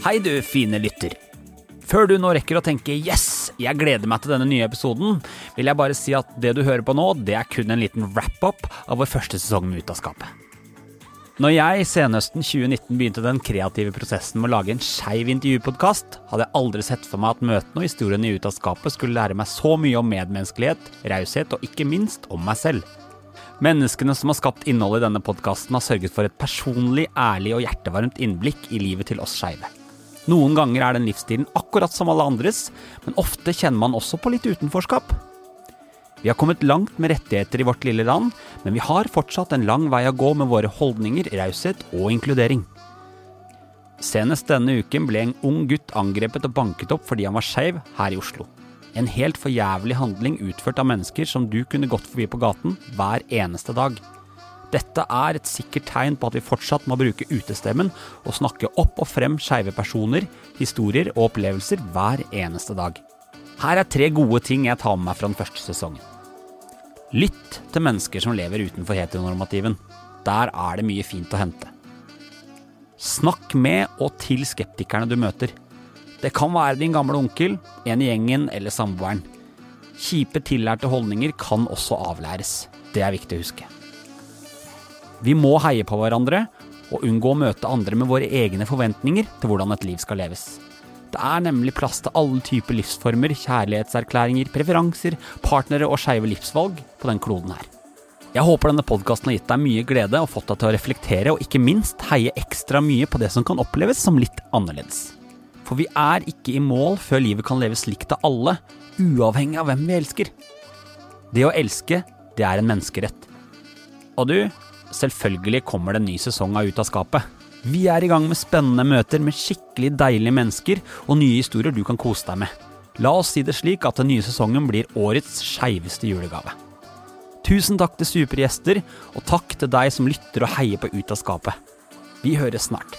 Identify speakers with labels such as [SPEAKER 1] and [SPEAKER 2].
[SPEAKER 1] Hei du fine lytter. Før du nå rekker å tenke 'yes, jeg gleder meg til denne nye episoden', vil jeg bare si at det du hører på nå, det er kun en liten wrap-up av vår første sesong med Ut av skapet. Når jeg senhøsten 2019 begynte den kreative prosessen med å lage en skeiv intervjupodkast, hadde jeg aldri sett for meg at møtene og historiene i Ut av skapet skulle lære meg så mye om medmenneskelighet, raushet og ikke minst om meg selv. Menneskene som har skapt innholdet i denne podkasten, har sørget for et personlig, ærlig og hjertevarmt innblikk i livet til oss skeive. Noen ganger er den livsstilen akkurat som alle andres, men ofte kjenner man også på litt utenforskap. Vi har kommet langt med rettigheter i vårt lille land, men vi har fortsatt en lang vei å gå med våre holdninger, raushet og inkludering. Senest denne uken ble en ung gutt angrepet og banket opp fordi han var skeiv her i Oslo. En helt forjævlig handling utført av mennesker som du kunne gått forbi på gaten hver eneste dag. Dette er et sikkert tegn på at vi fortsatt må bruke utestemmen og snakke opp og frem skeive personer, historier og opplevelser hver eneste dag. Her er tre gode ting jeg tar med meg fra den første sesongen. Lytt til mennesker som lever utenfor heteronormativen. Der er det mye fint å hente. Snakk med og til skeptikerne du møter. Det kan være din gamle onkel, en i gjengen eller samboeren. Kjipe tillærte holdninger kan også avlæres. Det er viktig å huske. Vi må heie på hverandre og unngå å møte andre med våre egne forventninger til hvordan et liv skal leves. Det er nemlig plass til alle typer livsformer, kjærlighetserklæringer, preferanser, partnere og skeive livsvalg på den kloden her. Jeg håper denne podkasten har gitt deg mye glede og fått deg til å reflektere, og ikke minst heie ekstra mye på det som kan oppleves som litt annerledes. For vi er ikke i mål før livet kan leves likt av alle, uavhengig av hvem vi elsker. Det å elske, det er en menneskerett. Og du, selvfølgelig kommer det en ny sesong av Ut av skapet. Vi er i gang med spennende møter med skikkelig deilige mennesker og nye historier du kan kose deg med. La oss si det slik at den nye sesongen blir årets skeiveste julegave. Tusen takk til supergjester, og takk til deg som lytter og heier på Ut av skapet. Vi høres snart.